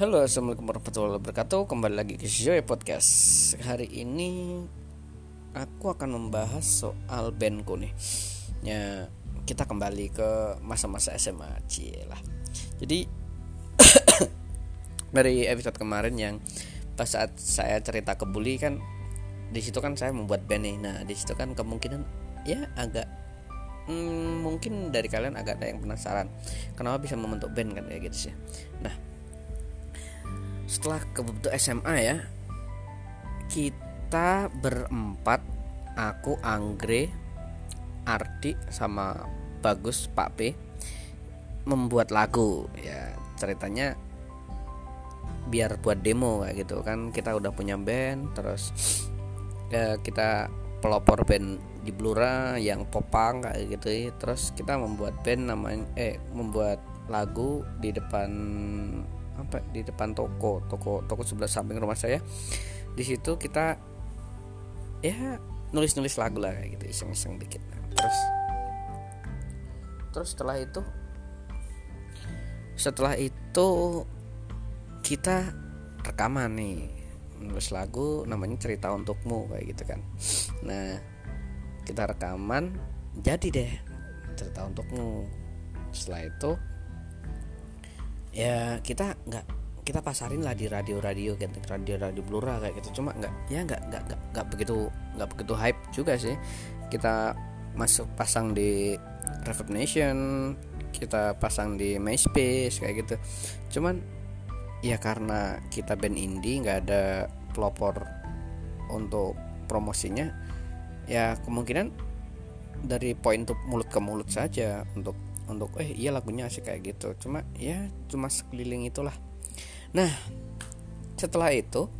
Halo assalamualaikum warahmatullahi wabarakatuh. Kembali lagi ke Joy Podcast. Hari ini Aku akan membahas soal bandku nih. Ya, Kita kembali ke masa-masa SMA Cielah Jadi Dari episode kemarin yang Pas saat saya cerita ke Bully kan di situ kan saya membuat band nih. Nah di situ kan kemungkinan Ya agak hmm, mungkin dari kalian agak ada yang penasaran kenapa bisa membentuk band kan kayak gitu sih. Nah setelah kebentuk SMA ya kita berempat aku Anggre Ardi sama Bagus Pak P membuat lagu ya ceritanya biar buat demo kayak gitu kan kita udah punya band terus ya kita pelopor band di Blura yang popang kayak gitu ya. terus kita membuat band namanya eh membuat lagu di depan apa di depan toko toko toko sebelah samping rumah saya. Di situ kita ya nulis nulis lagu lah kayak gitu iseng iseng dikit. Terus terus setelah itu setelah itu kita rekaman nih nulis lagu namanya cerita untukmu kayak gitu kan. Nah kita rekaman jadi deh cerita untukmu. Setelah itu ya kita nggak kita pasarin lah di radio-radio gitu radio-radio blura kayak gitu. Cuma nggak ya nggak nggak nggak begitu nggak begitu hype juga sih. Kita masuk pasang di Reverb Nation kita pasang di MySpace kayak gitu. Cuman ya karena kita band indie nggak ada pelopor untuk promosinya ya kemungkinan dari poin mulut ke mulut saja untuk untuk eh iya lagunya asik kayak gitu. Cuma ya cuma sekeliling itulah. Nah setelah itu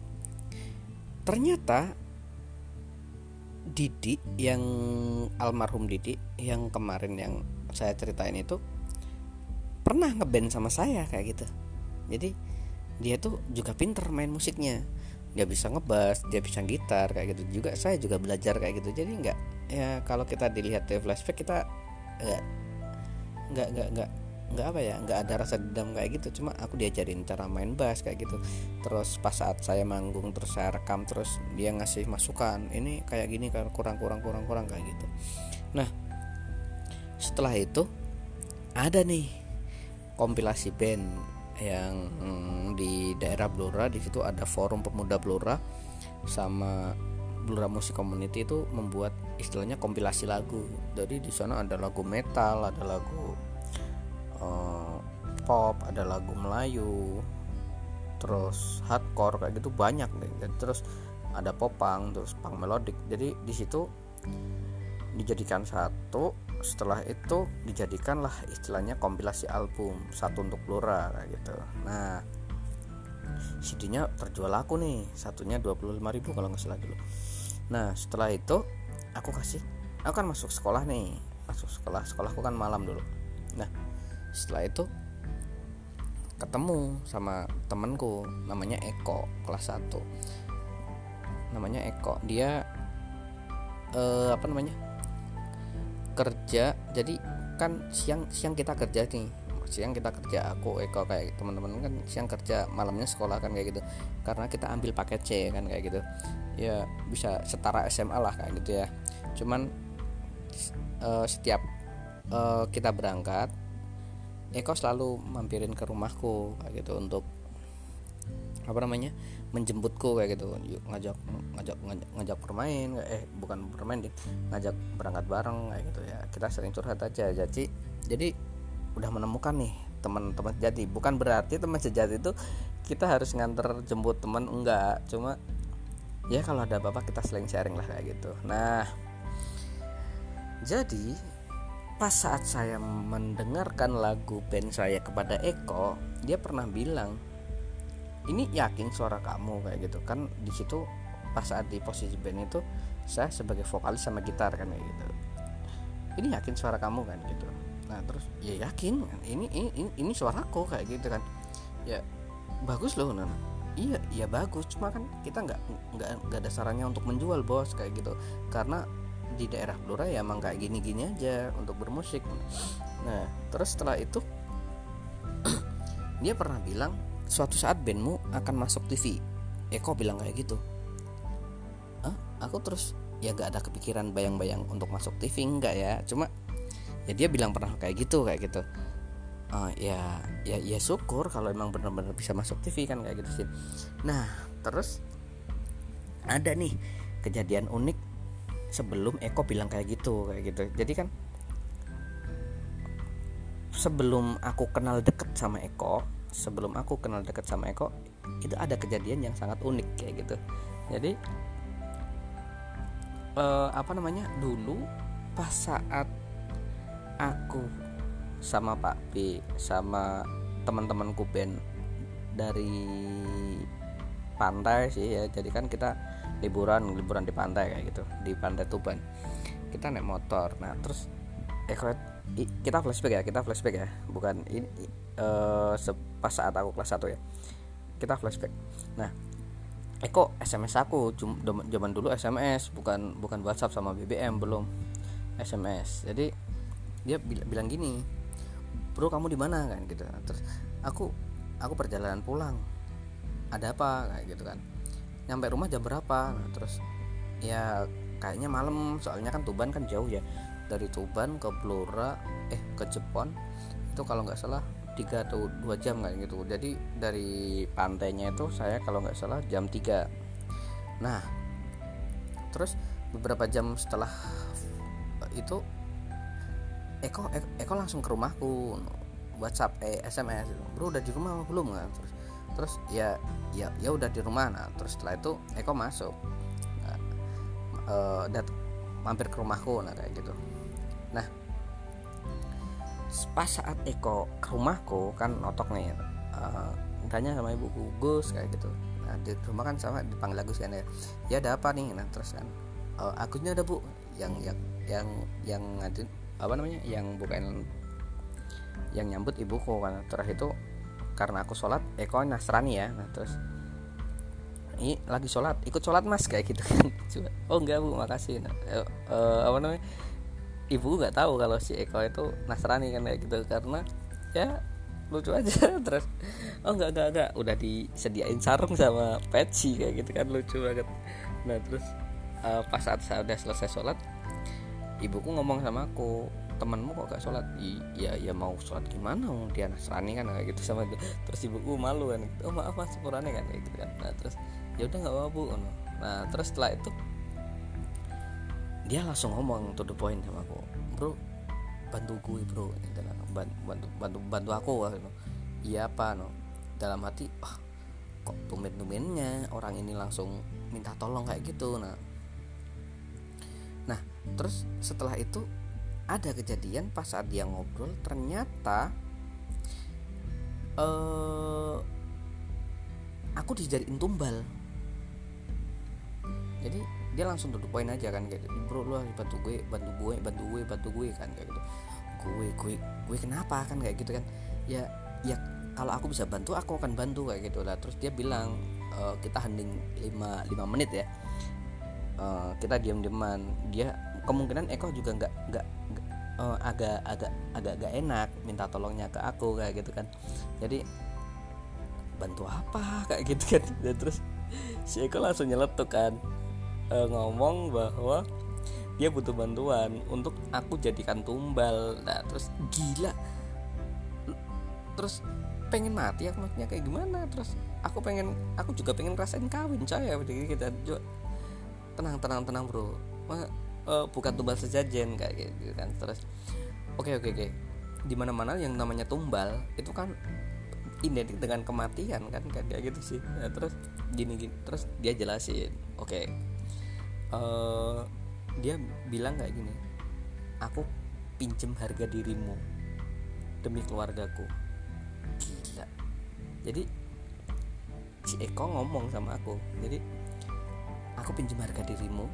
ternyata Didi yang almarhum Didi yang kemarin yang saya ceritain itu pernah ngeband sama saya kayak gitu. Jadi dia tuh juga pinter main musiknya. Dia bisa ngebas dia bisa gitar kayak gitu juga. Saya juga belajar kayak gitu. Jadi nggak ya kalau kita dilihat di flashback kita nggak nggak nggak nggak nggak apa ya nggak ada rasa dendam kayak gitu. Cuma aku diajarin cara main bass kayak gitu. Terus pas saat saya manggung terus saya rekam terus dia ngasih masukan ini kayak gini kan kurang kurang kurang kurang kayak gitu. Nah setelah itu ada nih kompilasi band yang hmm, di daerah Blora. Di situ ada forum pemuda Blora sama Blora Music Community itu membuat istilahnya kompilasi lagu. Jadi di sana ada lagu metal, ada lagu uh, pop, ada lagu Melayu, terus hardcore kayak gitu banyak deh. Terus ada popang, terus punk melodik. Jadi di situ dijadikan satu setelah itu dijadikanlah istilahnya kompilasi album satu untuk Blora kayak gitu nah CD-nya terjual aku nih satunya 25.000 kalau nggak salah dulu nah setelah itu aku kasih aku kan masuk sekolah nih. Masuk sekolah sekolahku kan malam dulu. Nah setelah itu ketemu sama temenku namanya Eko kelas 1 namanya Eko. Dia eh, apa namanya? Kerja jadi kan siang siang kita kerja nih siang kita kerja aku Eko kayak teman-teman kan siang kerja malamnya sekolah kan kayak gitu. Karena kita ambil paket C kan kayak gitu. Ya bisa setara SMA lah kayak gitu ya. Cuman uh, setiap uh, kita berangkat Eko selalu mampirin ke rumahku kayak gitu untuk apa namanya menjemputku kayak gitu. Ngajak ngajak ngajak, ngajak bermain eh bukan bermain deh ngajak berangkat bareng kayak gitu ya. Kita sering curhat aja jadi jadi udah menemukan nih teman-teman sejati. Bukan berarti teman sejati itu kita harus nganter jemput teman enggak. Cuma ya kalau ada apa-apa kita sering sharing lah kayak gitu. Nah jadi pas saat saya mendengarkan lagu band saya kepada Eko dia pernah bilang ini yakin suara kamu kayak gitu. Kan di situ pas saat di posisi band itu saya sebagai vokalis sama gitar kan kayak gitu. Ini yakin suara kamu kan gitu nah terus ya yakin ini ini ini, ini suaraku kayak gitu kan. Ya bagus loh nana. Iya iya bagus. Cuma kan kita nggak nggak nggak ada sarannya untuk menjual bos kayak gitu. Karena di daerah Blora ya emang kayak gini-gini aja untuk bermusik. Nah terus setelah itu dia pernah bilang suatu saat bandmu akan masuk TV Eko bilang kayak gitu. Hah? aku terus ya gak ada kepikiran bayang-bayang untuk masuk TV enggak ya. Cuma ya dia bilang pernah kayak gitu kayak gitu. Uh, ya ya ya syukur kalau emang benar-benar bisa masuk TV kan kayak gitu sih. Nah terus ada nih kejadian unik sebelum Eko bilang kayak gitu kayak gitu. Jadi kan sebelum aku kenal deket sama Eko sebelum aku kenal deket sama Eko itu ada kejadian yang sangat unik kayak gitu. Jadi uh, apa namanya? Dulu pas saat aku sama Pak B sama teman-temanku band dari pantai sih ya. Jadi kan kita liburan liburan di pantai kayak gitu di pantai Tuban. Kita naik motor. Nah terus Eko kita flashback ya kita flashback ya. Bukan ini uh, pas saat aku kelas 1 ya. Kita flashback. Nah Eko eh, SMS aku? Zaman dulu SMS bukan bukan WhatsApp sama BBM belum SMS jadi dia bilang gini bro kamu di mana? Kan gitu. Terus aku aku perjalanan pulang. Ada apa? Kayak gitu kan. Nyampe rumah jam berapa? Nah, terus ya kayaknya malam. Soalnya kan Tuban kan jauh ya. Dari Tuban ke Blora eh ke Jepon itu kalau nggak salah tiga atau dua jam kayak gitu. Jadi dari pantainya itu saya kalau nggak salah jam 3 nah terus beberapa jam setelah itu Eko Eko, Eko langsung ke rumahku WhatsApp eh SMS bro udah di rumah belum? Kan terus terus ya ya ya udah di rumah. Nah terus setelah itu Eko masuk. Nah, uh, dat mampir ke rumahku nah kayak gitu. Nah pas saat Eko ke rumahku kan notok nih uh, tanya sama ibu Gus kayak gitu. Nah di rumah kan sama dipanggil Agus kan ya. Ya ada apa nih? Nah terus kan uh, Agusnya ada bu. Yang yang yang yang apa namanya? Yang bukan yang nyambut ibuku kan terus itu karena aku sholat Eko Nasrani ya. Nah terus ini lagi sholat? Ikut sholat mas? Kayak gitu kan. Oh enggak bu makasih. Nah, uh, uh, apa namanya? Ibu nggak tahu kalau si Eko itu Nasrani kan kayak gitu. Karena ya lucu aja. Terus oh enggak enggak enggak. Udah disediain sarung sama peci kayak gitu kan. Lucu banget. Nah terus uh, pas saat saya udah selesai sholat ibuku ngomong sama aku temanmu kok gak sholat? Iya ya mau sholat gimana? Dia nasrani kan? Kayak gitu sama itu terus ibuku malu kan oh maaf mas sepurane kan? Kayak gitu kan. Nah terus ya udah nggak apa-apa bu nah terus setelah itu dia langsung ngomong to the point sama aku bro bantu gue bro bantu bantu bantu, bantu aku gitu. iya apa no? Dalam hati ah kok tumen tumennya orang ini langsung minta tolong kayak gitu. Nah terus setelah itu ada kejadian pas saat dia ngobrol ternyata uh, aku dijadiin tumbal. Jadi dia langsung duduk poin aja kan kayak bro lu bantu gue bantu gue bantu gue bantu gue kan kayak gitu. Gue gue gue kenapa? kan kayak gitu kan. Ya ya kalau aku bisa bantu aku akan bantu kayak gitu. Lah terus dia bilang e, kita hening 5 5 menit ya. E, kita diam diaman dia kemungkinan Eko juga nggak nggak uh, agak agak agak agak enak minta tolongnya ke aku kayak gitu kan. Jadi bantu apa? kayak gitu kan. Dan terus si Eko langsung nyeletuk kan uh, ngomong bahwa dia butuh bantuan untuk aku jadikan tumbal. Nah terus gila. Terus pengen mati aku maksudnya kayak gimana? Terus aku pengen aku juga pengen rasain kawin saya jadi kita juga tenang tenang tenang bro uh, bukan tumbal sejajen kayak gitu kan. Terus oke okay, oke okay, oke. Okay. di mana mana yang namanya tumbal itu kan identik dengan kematian kan kayak gitu sih. Nah, terus gini gini terus dia jelasin oke okay, uh, dia bilang kayak gini aku pinjem harga dirimu demi keluargaku. Gila. Jadi si Eko ngomong sama aku jadi aku pinjem harga dirimu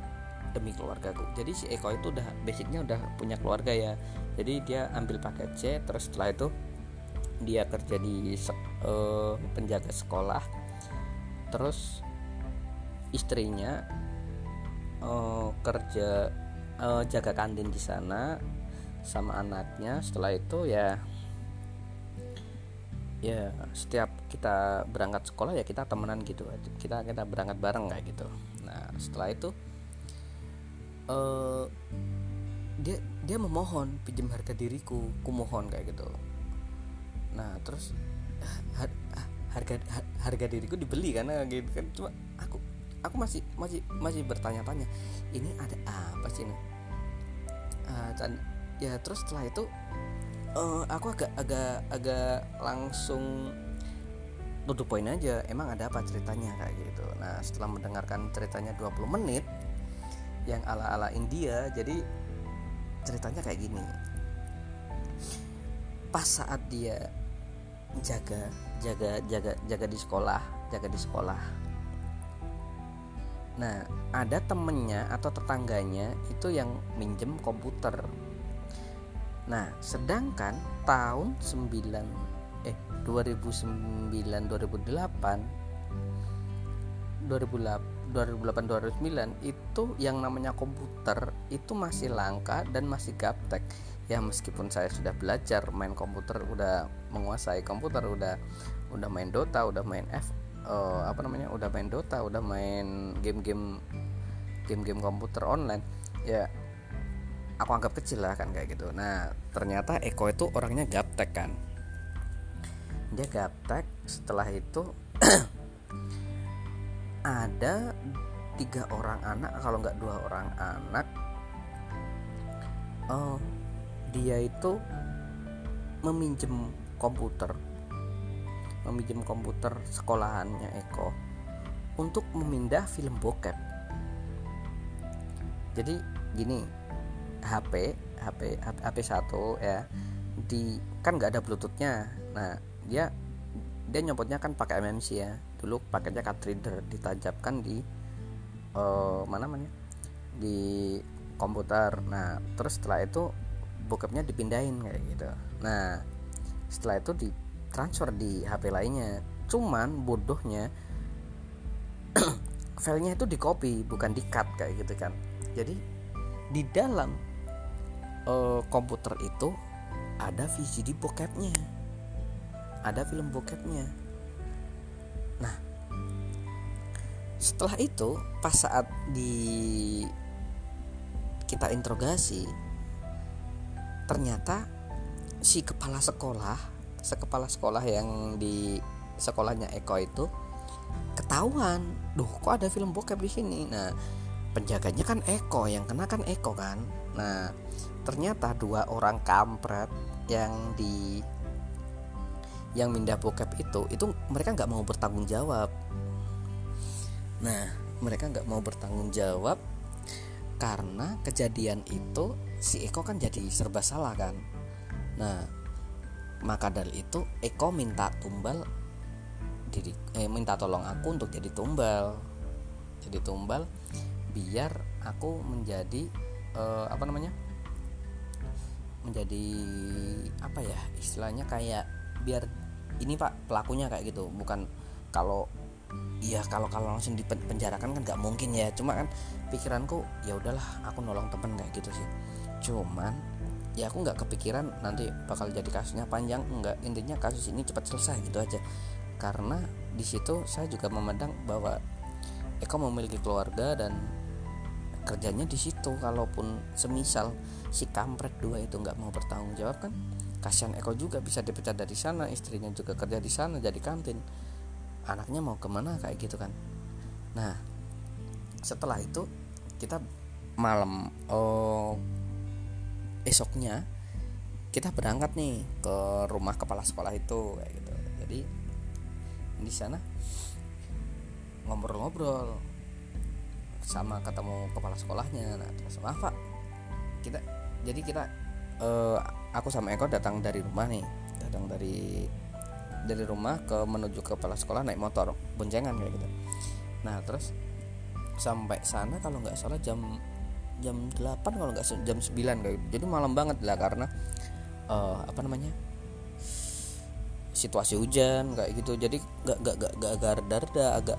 demi keluargaku jadi si Eko itu udah basicnya udah punya keluarga ya. Jadi dia ambil paket C terus setelah itu dia kerja di uh, penjaga sekolah. Terus istrinya uh, kerja uh, jaga kantin di sana sama anaknya. Setelah itu ya ya setiap kita berangkat sekolah ya kita temenan gitu. Kita kita berangkat bareng kayak gitu. Nah setelah itu uh, dia dia memohon pinjam harga diriku kumohon kayak gitu. Nah terus har, harga harga diriku dibeli karena gitu kan. Cuma aku aku masih masih masih bertanya-tanya ini ada apa sih ini uh, ya terus setelah itu uh, aku agak agak agak langsung duduk poin aja emang ada apa ceritanya? Kayak gitu. Nah setelah mendengarkan ceritanya 20 menit yang ala-ala India jadi ceritanya kayak gini. Pas saat dia jaga jaga jaga jaga di sekolah jaga di sekolah. Nah ada temennya atau tetangganya itu yang minjem komputer. Nah, sedangkan tahun 9 eh 2009 2008 2008 2008 2009 itu yang namanya komputer itu masih langka dan masih gaptek. Ya meskipun saya sudah belajar main komputer udah menguasai komputer udah udah main Dota udah main F uh, apa namanya udah main Dota udah main game-game game-game komputer online ya aku anggap kecil lah kan kayak gitu. Nah ternyata Eko itu orangnya gaptek kan? Dia gaptek setelah itu ada tiga orang anak kalau nggak dua orang anak oh dia itu meminjem komputer meminjem komputer sekolahannya Eko untuk memindah film bokep. Jadi gini HP HP HP satu ya di kan nggak ada bluetoothnya. Nah dia dia nyopotnya kan pakai MMC ya. Dulu paketnya card reader ditajapkan di uh, mana namanya? Di komputer. Nah terus setelah itu bokepnya dipindahin kayak gitu. Nah setelah itu di transfer di HP lainnya. Cuman bodohnya filenya itu di copy bukan di cut kayak gitu kan. Jadi di dalam uh, komputer itu ada VCD bokepnya ada film bokepnya. Nah setelah itu pas saat di kita interogasi ternyata si kepala sekolah sekepala sekolah yang di sekolahnya Eko itu ketahuan duh kok ada film bokep di sini? Nah penjaganya kan Eko yang kena kan Eko kan. Nah ternyata dua orang kampret yang di yang mindah bokep itu itu mereka nggak mau bertanggung jawab. Nah mereka nggak mau bertanggung jawab karena kejadian itu si Eko kan jadi serba salah kan? Nah maka dari itu Eko minta tumbal diri eh, minta tolong aku untuk jadi tumbal. Jadi tumbal biar aku menjadi eh, apa namanya? Menjadi apa ya istilahnya kayak biar ini pak pelakunya kayak gitu. Bukan kalau iya kalau kalau langsung dipenjarakan kan nggak mungkin ya. Cuma kan pikiranku ya udahlah aku nolong temen kayak gitu sih. Cuman ya aku nggak kepikiran nanti bakal jadi kasusnya panjang. Nggak intinya kasus ini cepat selesai gitu aja. Karena di situ saya juga memandang bahwa Eko memiliki keluarga dan kerjanya di situ. Kalaupun semisal si kampret dua itu nggak mau bertanggung jawab kan kasihan Eko juga bisa dipecat dari sana istrinya juga kerja di sana jadi kantin. Anaknya mau ke mana kayak gitu kan. Nah setelah itu kita malam oh, esoknya kita berangkat nih ke rumah kepala sekolah itu kayak gitu. Jadi di sana ngobrol-ngobrol sama ketemu kepala sekolahnya. Nah terus maaf pak. Kita jadi kita uh, aku sama Eko datang dari rumah nih datang dari dari rumah ke menuju ke kepala sekolah naik motor boncengan kayak gitu. Nah terus sampai sana kalau nggak salah jam jam 8 kalau nggak jam 9 kayak gitu. jadi malam banget lah karena uh, apa namanya situasi hujan kayak gitu. Jadi nggak nggak nggak agak reda agak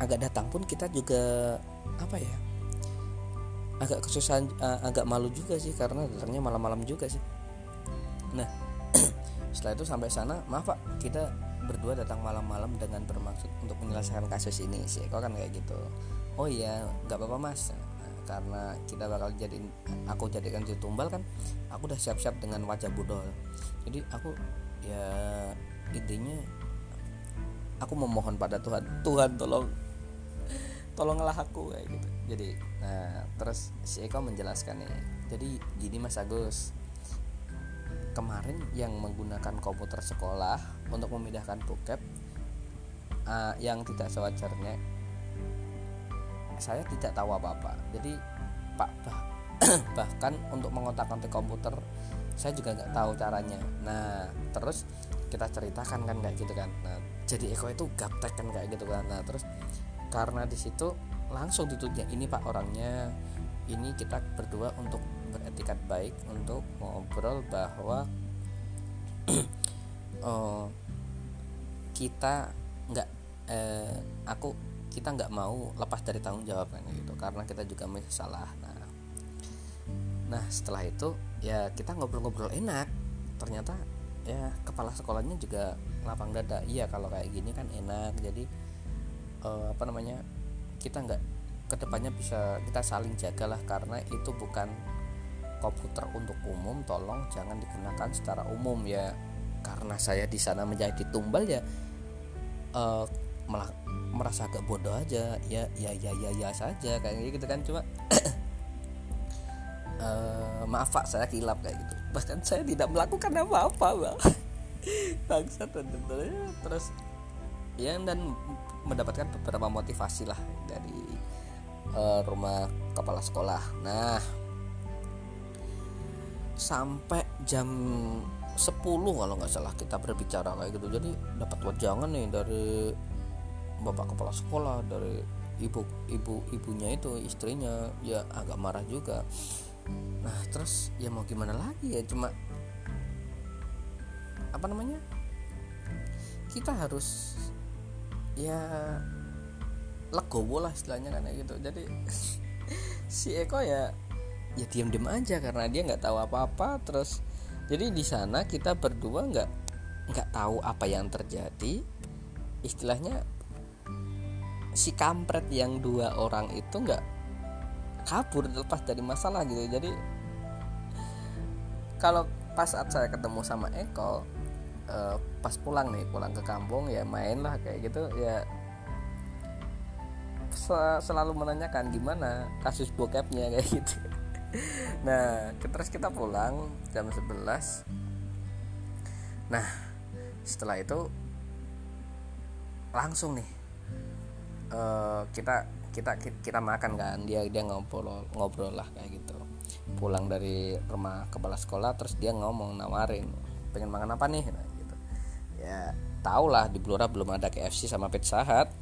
agak datang pun kita juga apa ya agak kesusahan uh, agak malu juga sih karena datangnya malam-malam juga sih nah setelah itu sampai sana maaf pak kita berdua datang malam-malam dengan bermaksud untuk menyelesaikan kasus ini sih kok kan kayak gitu. Oh iya nggak apa-apa mas. Nah, karena kita bakal jadiin aku jadikan si tumbal kan aku udah siap-siap dengan wajah budol. Jadi aku ya intinya aku memohon pada Tuhan Tuhan tolong tolonglah aku kayak gitu. Jadi nah terus si Eko menjelaskan nih jadi gini Mas Agus kemarin yang menggunakan komputer sekolah untuk memindahkan bokep uh, yang tidak sewajarnya saya tidak tahu apa-apa. Jadi pak bah, bahkan untuk mengotak-atik komputer saya juga nggak tahu caranya. Nah terus kita ceritakan kan kayak gitu kan. Nah jadi Eko itu gaptek kan kayak gitu kan. Nah terus karena di situ langsung ditulisnya ini pak orangnya. Ini kita berdua untuk beretikat baik untuk ngobrol bahwa uh, kita nggak eh, aku kita nggak mau lepas dari tanggung jawab kan gitu karena kita juga masih salah nah nah setelah itu ya kita ngobrol-ngobrol enak. Ternyata ya kepala sekolahnya juga lapang dada. Iya kalau kayak gini kan enak. Jadi uh, apa namanya kita nggak ke depannya bisa kita saling jagalah karena itu bukan komputer untuk umum tolong jangan digunakan secara umum ya. Karena saya di sana menjadi tumbal ya uh, malah merasa agak bodoh aja. Ya ya ya ya ya saja kayak gitu kan. Cuma uh, maaf pak saya kilap kayak gitu. Bahkan saya tidak melakukan apa-apa bang bangsat terus ya dan mendapatkan beberapa motivasi lah dari uh, rumah kepala sekolah. Nah sampai jam 10 kalau nggak salah kita berbicara kayak gitu. Jadi dapat wajangan nih dari bapak kepala sekolah dari ibu ibu ibunya itu istrinya ya agak marah juga. Nah terus ya mau gimana lagi ya? Cuma apa namanya? Kita harus ya legowo lah istilahnya kan gitu. Jadi si Eko ya ya diam-diam aja karena dia nggak tahu apa-apa. Terus jadi di sana kita berdua nggak nggak tahu apa yang terjadi. Istilahnya si kampret yang dua orang itu nggak kabur lepas dari masalah gitu. Jadi kalau pas saat saya ketemu sama Eko uh, pas pulang nih pulang ke kampung ya main lah kayak gitu ya selalu menanyakan gimana kasus bokepnya kayak gitu nah terus kita pulang jam 11 nah setelah itu langsung nih uh, kita kita kita makan kan dia dia ngobrol ngobrol lah kayak gitu. Pulang dari rumah kepala sekolah terus dia ngomong nawarin pengen makan apa nih? Nah, gitu. Ya tau lah di Blora belum ada KFC sama Pizza Hut.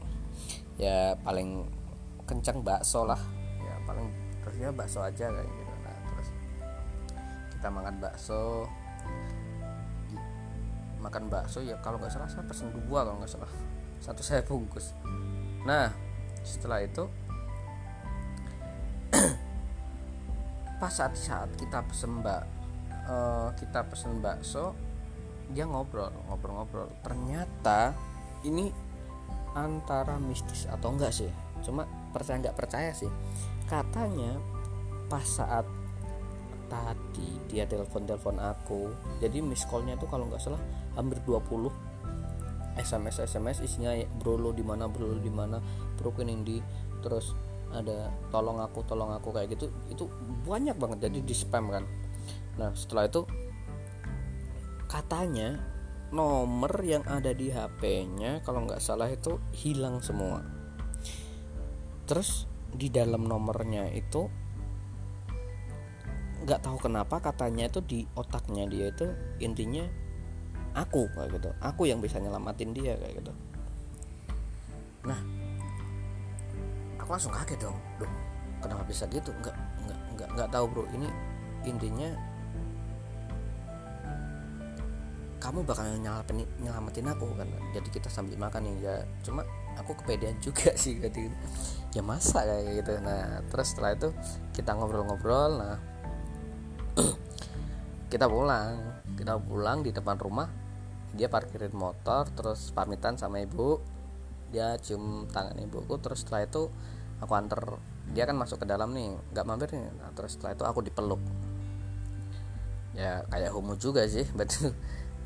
Ya paling kencang bakso lah. Ya paling terus ya bakso aja kayak kita makan bakso. Makan bakso ya kalau nggak salah saya pesen dua kalau nggak salah. Satu saya bungkus. Nah setelah itu pas saat saat kita pesen mbak uh, kita pesen bakso dia ngobrol ngobrol-ngobrol. Ternyata ini antara mistis atau enggak sih? Cuma percaya nggak percaya sih. Katanya pas saat tadi dia telepon telepon aku. Jadi miss callnya itu kalau nggak salah hampir 20 SMS SMS isinya bro lo di mana bro lo di mana bro di terus ada tolong aku tolong aku kayak gitu itu banyak banget jadi di spam kan. Nah setelah itu katanya nomor yang ada di HP-nya kalau nggak salah itu hilang semua. Terus di dalam nomornya itu nggak tahu kenapa katanya itu di otaknya dia itu intinya aku kayak gitu. Aku yang bisa nyelamatin dia kayak gitu. Nah aku langsung kaget dong. Dong kenapa bisa gitu? Nggak nggak nggak nggak tahu bro. Ini intinya kamu bakal nyelamatin nyelamatin aku kan? Jadi kita sambil makan nih ya. Cuma aku kepedean juga sih gitu ya masa kayak gitu. Nah terus setelah itu kita ngobrol-ngobrol. Nah kita pulang kita pulang di depan rumah dia parkirin motor terus pamitan sama ibu dia cium tangan ibuku terus setelah itu aku anter dia kan masuk ke dalam nih nggak mampir nih. Nah, terus setelah itu aku dipeluk. Ya kayak homo juga sih betul.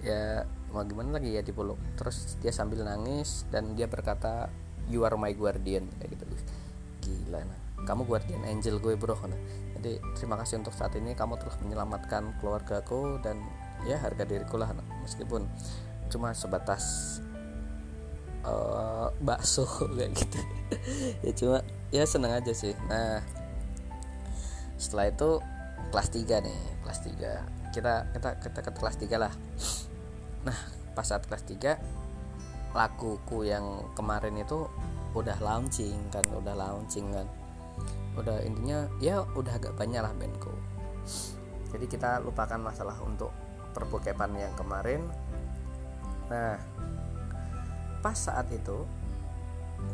Ya mau gimana lagi ya dipeluk. Terus dia sambil nangis dan dia berkata you are my guardian kayak gitu. Gila nah kamu guardian angel gue bro. Nah jadi terima kasih untuk saat ini kamu telah menyelamatkan keluargaku dan ya harga diriku lah nah. meskipun cuma sebatas uh, bakso kayak gitu. Ya cuma ya seneng aja sih. Nah setelah itu kelas 3 nih kelas 3 kita kita kita ke kelas 3 lah. Nah pas saat kelas 3 laguku yang kemarin itu udah launching kan udah launching kan udah intinya ya udah agak banyak lah bandku jadi kita lupakan masalah untuk perbukepan yang kemarin. Nah pas saat itu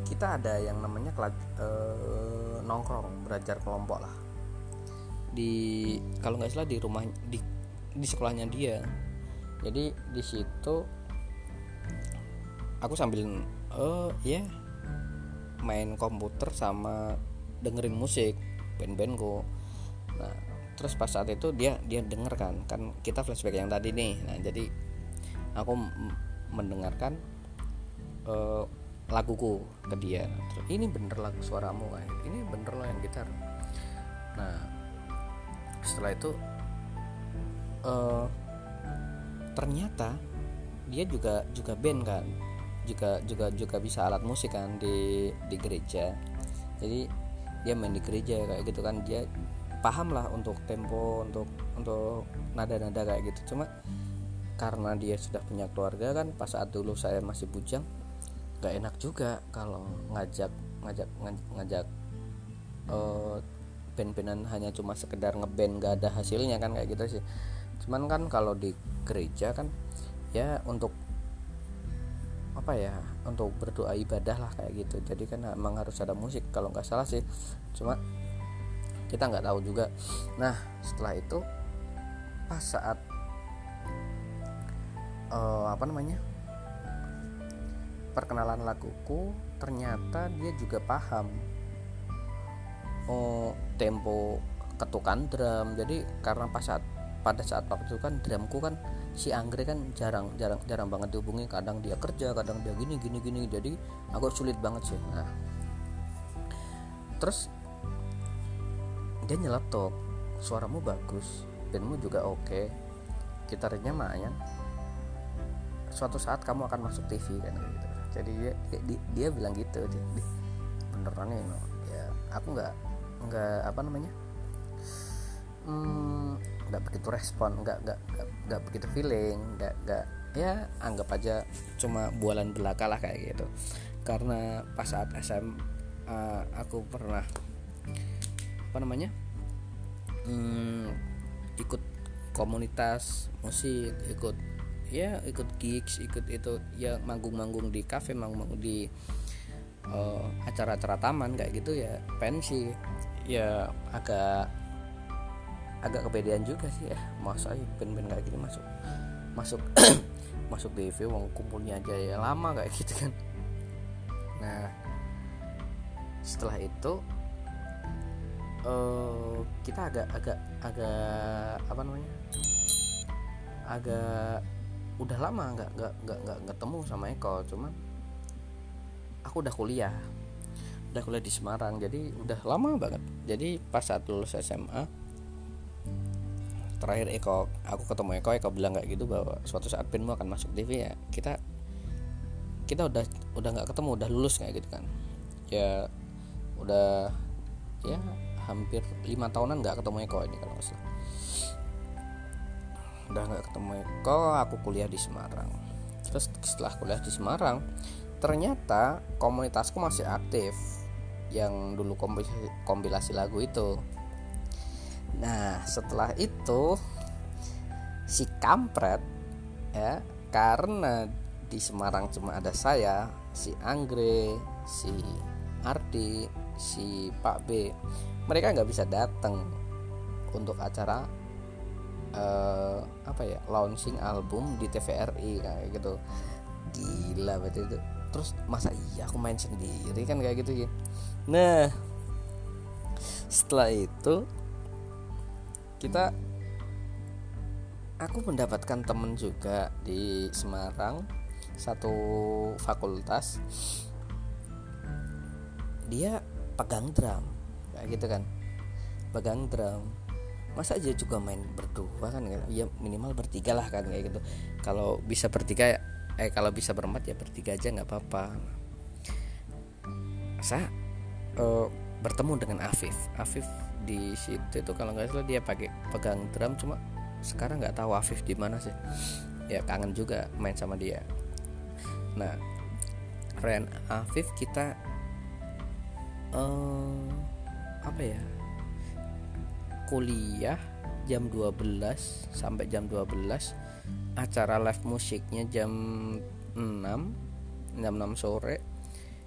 kita ada yang namanya uh, nongkrong belajar kelompok lah. Di kalau nggak salah di rumah di di sekolahnya dia. Jadi di situ aku sambil oh ya yeah, main komputer sama dengerin musik band-bandku. Nah terus pas saat itu dia dia denger kan kan kita flashback yang tadi nih. Nah jadi aku mendengarkan uh, laguku ke dia. Terus, ini bener lagu suaramu kan ini bener loh yang gitar. Nah setelah itu uh, ternyata dia juga juga band kan. Juga juga juga bisa alat musik kan di di gereja. Jadi dia main di gereja kayak gitu kan. Dia paham lah untuk tempo untuk untuk nada-nada kayak gitu. Cuma karena dia sudah punya keluarga kan pas saat dulu saya masih bujang gak enak juga kalau ngajak ngajak ngajak uh, band-bandan hanya cuma sekedar ngeband gak ada hasilnya kan kayak gitu sih. Cuman kan kalau di gereja kan ya untuk apa ya untuk berdoa ibadah lah kayak gitu. Jadi kan emang harus ada musik kalau nggak salah sih. Cuma kita nggak tahu juga. Nah setelah itu pas saat uh, apa namanya perkenalan laguku ternyata dia juga paham. Oh tempo ketukan drum. Jadi karena pas saat pada saat waktu itu kan drumku kan si Anggrek kan jarang jarang jarang banget dihubungi. Kadang dia kerja kadang dia gini gini gini. Jadi aku sulit banget sih. Nah. Terus dia nyeletuk suaramu bagus bandmu juga oke. Okay, gitarnya mayan suatu saat kamu akan masuk TV kan gitu. Jadi dia dia, dia bilang gitu. Dia, beneran no. ya aku nggak nggak apa namanya? Hmm, nggak begitu respon nggak nggak nggak begitu feeling nggak nggak ya anggap aja cuma bualan belaka lah kayak gitu. Karena pas saat SM uh, aku pernah apa namanya hmm, ikut komunitas musik ikut ya ikut gigs ikut itu ya manggung-manggung di kafe manggung di uh, acara-acara taman kayak gitu ya pensi. Ya agak agak kepedean juga sih ya masa band-band kayak gini masuk masuk masuk DV wong kumpulnya aja ya lama kayak gitu kan. Nah setelah itu uh, kita agak agak agak apa namanya agak udah lama nggak nggak nggak nggak ketemu sama Eko cuman aku udah kuliah udah kuliah di Semarang jadi udah lama banget. Jadi pas saat lulus SMA terakhir Eko aku ketemu Eko Eko bilang kayak gitu bahwa suatu saat pinmu akan masuk TV ya kita kita udah udah nggak ketemu udah lulus kayak gitu kan. Ya udah ya hampir lima tahunan nggak ketemu Eko ini kalau nggak salah. Udah nggak ketemu Eko aku kuliah di Semarang. Terus setelah kuliah di Semarang ternyata komunitasku masih aktif yang dulu kompilasi, kompilasi lagu itu nah setelah itu si kampret ya karena di Semarang cuma ada saya si Anggre si Ardi si Pak B mereka nggak bisa datang untuk acara uh, apa ya launching album di TVRI kayak gitu. Gila berarti itu. Terus masa iya aku main sendiri kan kayak gitu ya nah setelah itu kita aku mendapatkan temen juga di Semarang satu fakultas. Dia pegang drum kayak gitu kan. Pegang drum. Masa aja juga main berdua kan? Ya minimal bertiga lah kan kayak gitu. Kalau bisa bertiga eh kalau bisa berempat ya bertiga aja nggak apa-apa. Saya uh, bertemu dengan Afif. Afif di situ itu kalau nggak salah dia pakai pegang drum cuma sekarang nggak tahu Afif di mana sih. Ya kangen juga main sama dia. Nah Ren Afif kita uh, apa ya? Kuliah jam 12 sampai jam 12 acara live musiknya jam 6 jam 6 sore.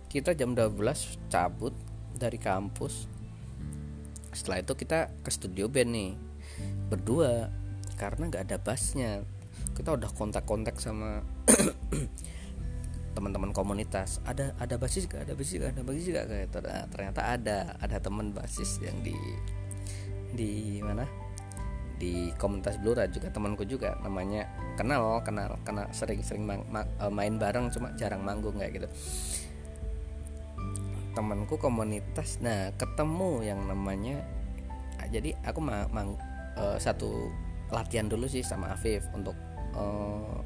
Kita jam 12 cabut dari kampus setelah itu kita ke studio band nih berdua karena nggak ada bassnya. Kita udah kontak-kontak sama teman-teman komunitas. Ada ada basis gak ada basis gak ada basis gak nah, ternyata ada. Ada teman basis yang di di mana? Di komunitas Blura juga temanku juga. Namanya kenal kenal karena sering-sering eh, main bareng cuma jarang manggung kayak gitu temanku komunitas. Nah ketemu yang namanya ah, jadi aku mang, mang uh, satu latihan dulu sih sama Afif untuk uh,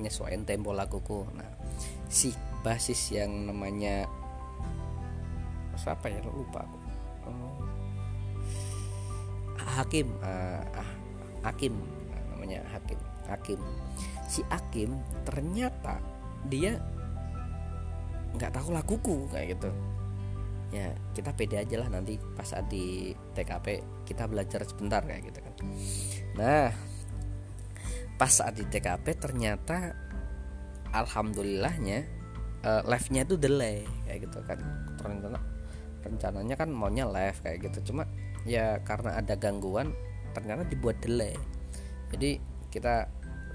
nyesuaiin tempo laguku. Nah si basis yang namanya siapa ya? Lupa aku. Uh, Hakim uh, ah, Hakim namanya Hakim Hakim. Si Hakim ternyata dia nggak tahu laguku kayak gitu ya kita pede aja lah nanti pas saat di TKP kita belajar sebentar kayak gitu kan. Nah pas saat di TKP ternyata alhamdulillahnya uh, live-nya itu delay kayak gitu kan. Rencana rencananya kan maunya live kayak gitu. Cuma ya karena ada gangguan ternyata dibuat delay. Jadi kita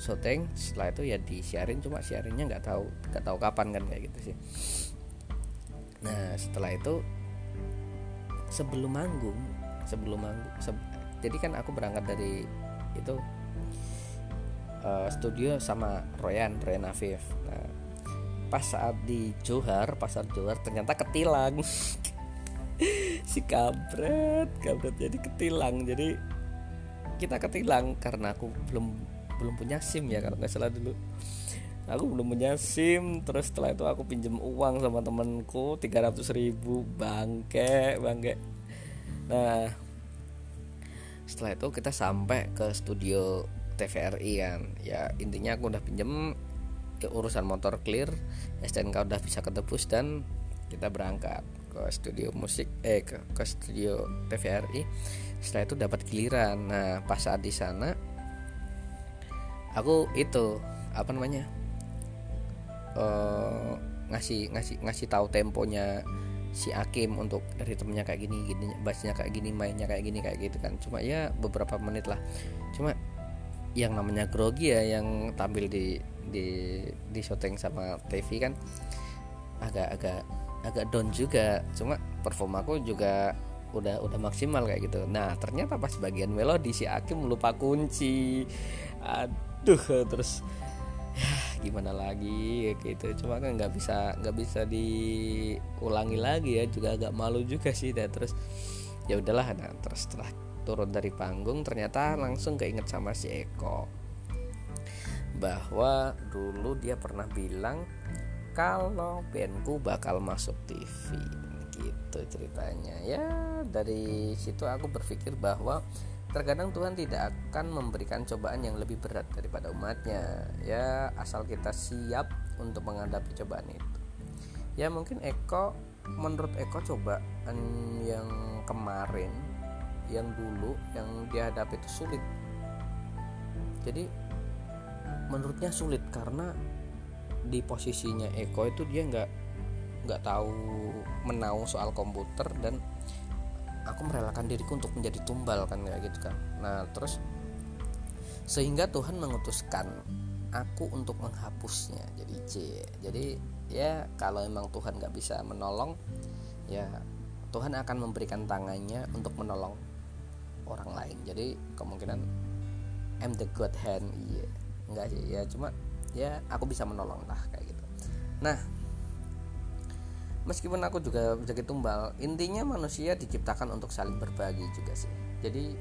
syuting setelah itu ya disiarin cuma siarinnya nggak tahu nggak tahu kapan kan kayak gitu sih nah setelah itu sebelum manggung sebelum manggung se jadi kan aku berangkat dari itu uh, studio sama Royan Royan Afif. Nah pas saat di Johar pasar Johar ternyata ketilang. Si kabret kabret jadi ketilang. Jadi kita ketilang karena aku belum belum punya SIM ya kalau nggak salah dulu aku belum punya SIM. Terus setelah itu aku pinjem uang sama temenku 300 ribu bangke bangke. Nah setelah itu kita sampai ke studio TVRI kan. Ya intinya aku udah pinjem ke urusan motor clear. STNK udah bisa ketebus dan kita berangkat ke studio musik eh ke, ke studio TVRI setelah itu dapat giliran. Nah pas saat di sana aku itu apa namanya uh, ngasih ngasih ngasih tahu temponya si Akim untuk ritmenya kayak gini gini bassnya kayak gini mainnya kayak gini kayak gitu kan. Cuma ya beberapa menit lah. Cuma yang namanya grogi ya yang tampil di di di syuting sama TV kan agak agak agak down juga. Cuma performaku juga udah udah maksimal kayak gitu. Nah ternyata pas bagian melodi si Akim lupa kunci. Aduh terus gimana lagi gitu. Cuma kan nggak bisa nggak bisa diulangi lagi ya juga agak malu juga sih. Dan terus ya udahlah. Nah terus setelah turun dari panggung ternyata langsung keinget sama si Eko bahwa dulu dia pernah bilang kalau bandku bakal masuk TV gitu ceritanya. Ya dari situ aku berpikir bahwa Terkadang Tuhan tidak akan memberikan cobaan yang lebih berat daripada umatnya. Ya asal kita siap untuk menghadapi cobaan itu. Ya mungkin Eko Menurut Eko cobaan yang kemarin Yang dulu Yang dihadapi itu sulit. Jadi Menurutnya sulit karena Di posisinya Eko itu dia nggak nggak tahu menau soal komputer dan aku merelakan diriku untuk menjadi tumbal kan kayak gitu kan. Nah terus sehingga Tuhan mengutuskan aku untuk menghapusnya jadi C jadi ya kalau emang Tuhan nggak bisa menolong ya Tuhan akan memberikan tangannya untuk menolong orang lain. Jadi kemungkinan I'm the God hand iya. Enggak sih ya cuma ya aku bisa menolong lah kayak gitu. Nah meskipun aku juga menjadi tumbal intinya manusia diciptakan untuk saling berbagi juga sih. Jadi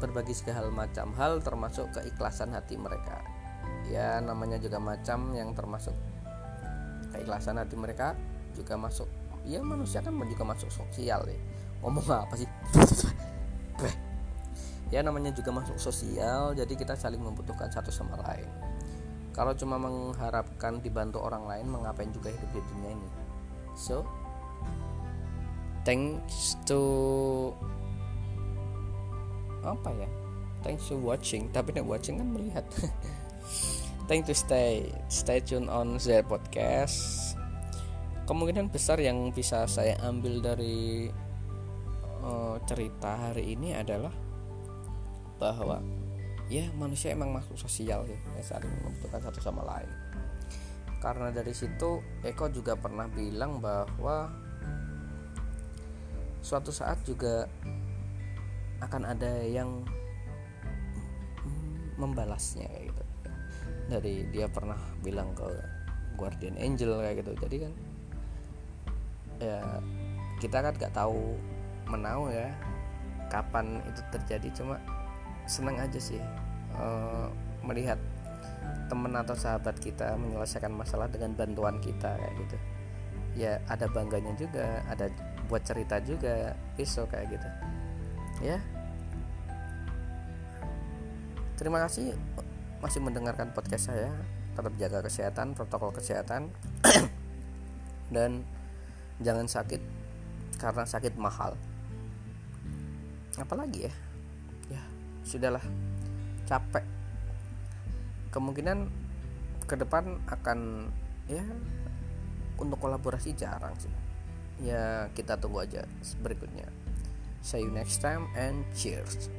berbagi segala macam hal termasuk keikhlasan hati mereka. Ya namanya juga macam yang termasuk keikhlasan hati mereka juga masuk ya manusia kan juga masuk sosial ya. Ngomong apa sih? Ya namanya juga masuk sosial jadi kita saling membutuhkan satu sama lain. Kalau cuma mengharapkan dibantu orang lain mengapain juga hidup di dunia ini so thanks to apa ya? Thanks to watching. Tapi nih watching kan melihat. Thank to stay stay tune on their podcast. Kemungkinan besar yang bisa saya ambil dari uh, cerita hari ini adalah bahwa ya manusia emang makhluk sosial ya saling membutuhkan satu sama lain karena dari situ Eko juga pernah bilang bahwa suatu saat juga akan ada yang membalasnya kayak gitu. Dari dia pernah bilang ke guardian angel kayak gitu. Jadi kan ya kita kan nggak tahu menau ya kapan itu terjadi. Cuma senang aja sih uh, melihat teman atau sahabat kita menyelesaikan masalah dengan bantuan kita kayak gitu. Ya ada bangganya juga ada buat cerita juga besok kayak gitu. Ya. Terima kasih masih mendengarkan podcast saya. Tetap jaga kesehatan protokol kesehatan. Dan jangan sakit karena sakit mahal. Apalagi ya? Ya sudahlah. Capek kemungkinan ke depan akan ya untuk kolaborasi jarang sih. Ya kita tunggu aja berikutnya. See you next time and cheers